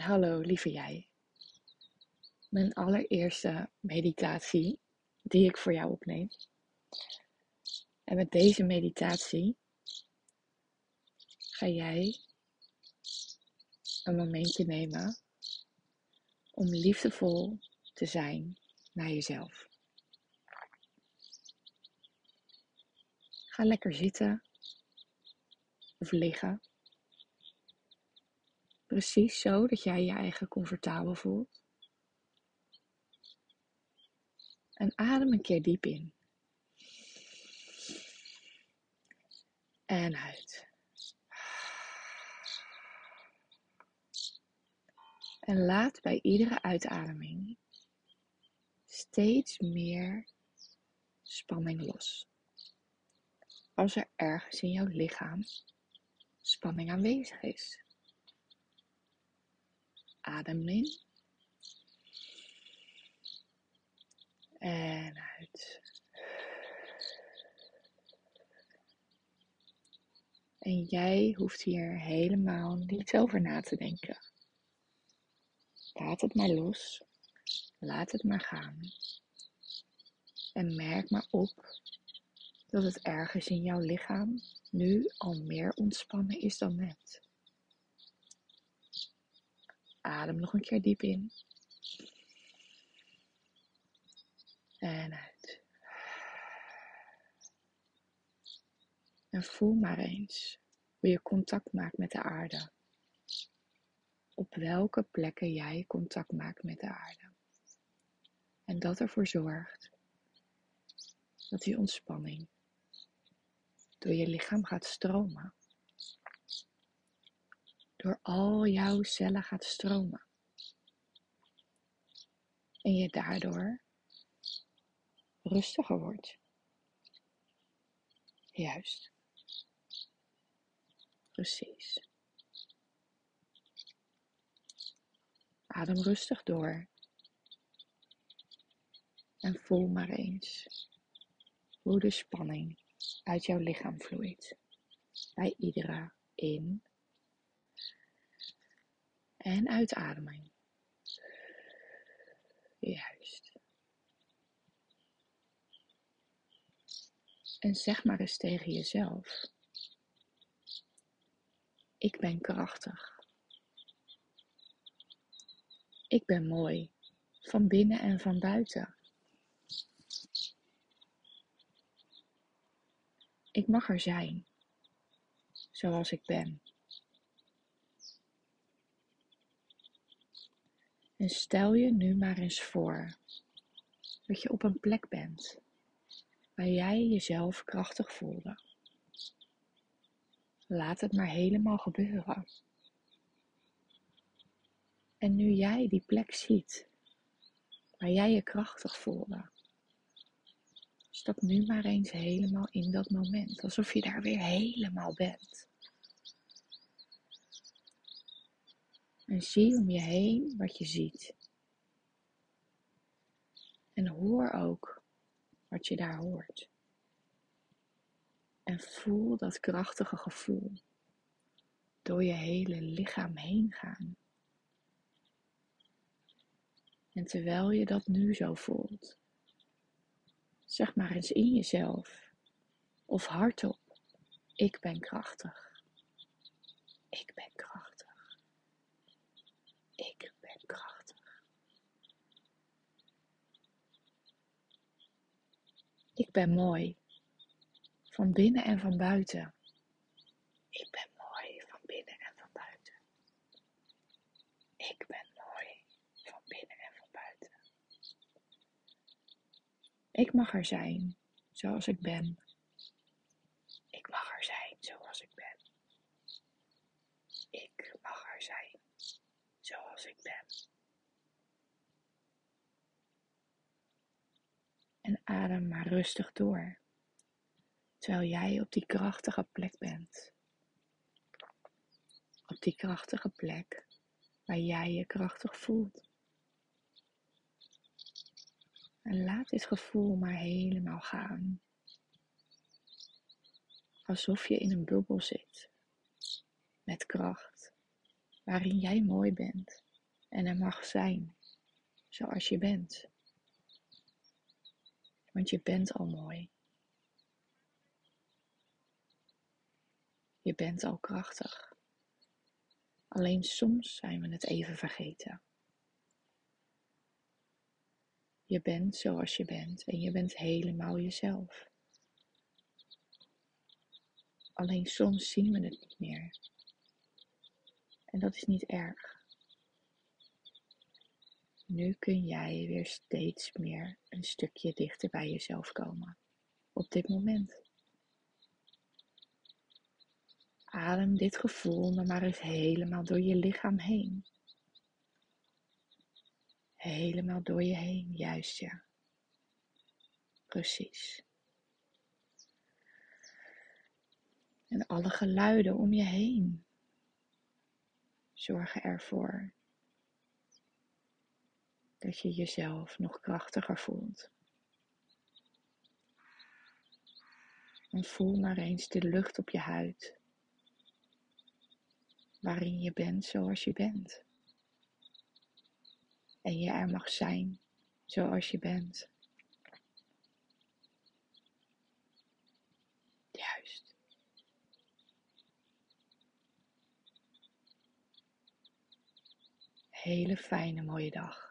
Hallo, lieve jij. Mijn allereerste meditatie die ik voor jou opneem. En met deze meditatie ga jij een momentje nemen om liefdevol te zijn naar jezelf. Ga lekker zitten of liggen. Precies zo dat jij je eigen comfortabel voelt. En adem een keer diep in. En uit. En laat bij iedere uitademing steeds meer spanning los. Als er ergens in jouw lichaam spanning aanwezig is. Adem in. En uit. En jij hoeft hier helemaal niet over na te denken. Laat het maar los. Laat het maar gaan. En merk maar op dat het ergens in jouw lichaam nu al meer ontspannen is dan net. Adem nog een keer diep in. En uit. En voel maar eens hoe je contact maakt met de aarde. Op welke plekken jij contact maakt met de aarde. En dat ervoor zorgt dat die ontspanning door je lichaam gaat stromen door al jouw cellen gaat stromen. En je daardoor rustiger wordt. Juist. Precies. Adem rustig door. En voel maar eens hoe de spanning uit jouw lichaam vloeit. Bij iedere in- en uitademing. Juist. En zeg maar eens tegen jezelf. Ik ben krachtig. Ik ben mooi, van binnen en van buiten. Ik mag er zijn, zoals ik ben. En stel je nu maar eens voor dat je op een plek bent waar jij jezelf krachtig voelde. Laat het maar helemaal gebeuren. En nu jij die plek ziet waar jij je krachtig voelde, stap nu maar eens helemaal in dat moment, alsof je daar weer helemaal bent. En zie om je heen wat je ziet. En hoor ook wat je daar hoort. En voel dat krachtige gevoel door je hele lichaam heen gaan. En terwijl je dat nu zo voelt, zeg maar eens in jezelf of hardop: Ik ben krachtig. Ik ben krachtig. Ik ben krachtig. Ik ben mooi. Van binnen en van buiten. Ik ben mooi van binnen en van buiten. Ik ben mooi van binnen en van buiten. Ik mag er zijn zoals ik ben. Ik mag er zijn zoals ik ben. Ik mag er zijn zoals ik ben. En adem maar rustig door, terwijl jij op die krachtige plek bent. Op die krachtige plek waar jij je krachtig voelt. En laat dit gevoel maar helemaal gaan. Alsof je in een bubbel zit met kracht waarin jij mooi bent. En er mag zijn zoals je bent. Want je bent al mooi. Je bent al krachtig. Alleen soms zijn we het even vergeten. Je bent zoals je bent en je bent helemaal jezelf. Alleen soms zien we het niet meer. En dat is niet erg. Nu kun jij weer steeds meer een stukje dichter bij jezelf komen. Op dit moment. Adem dit gevoel nog maar eens helemaal door je lichaam heen. Helemaal door je heen, juist ja. Precies. En alle geluiden om je heen zorgen ervoor dat je jezelf nog krachtiger voelt. En voel maar eens de lucht op je huid, waarin je bent zoals je bent. En je er mag zijn zoals je bent. Juist. Hele fijne mooie dag.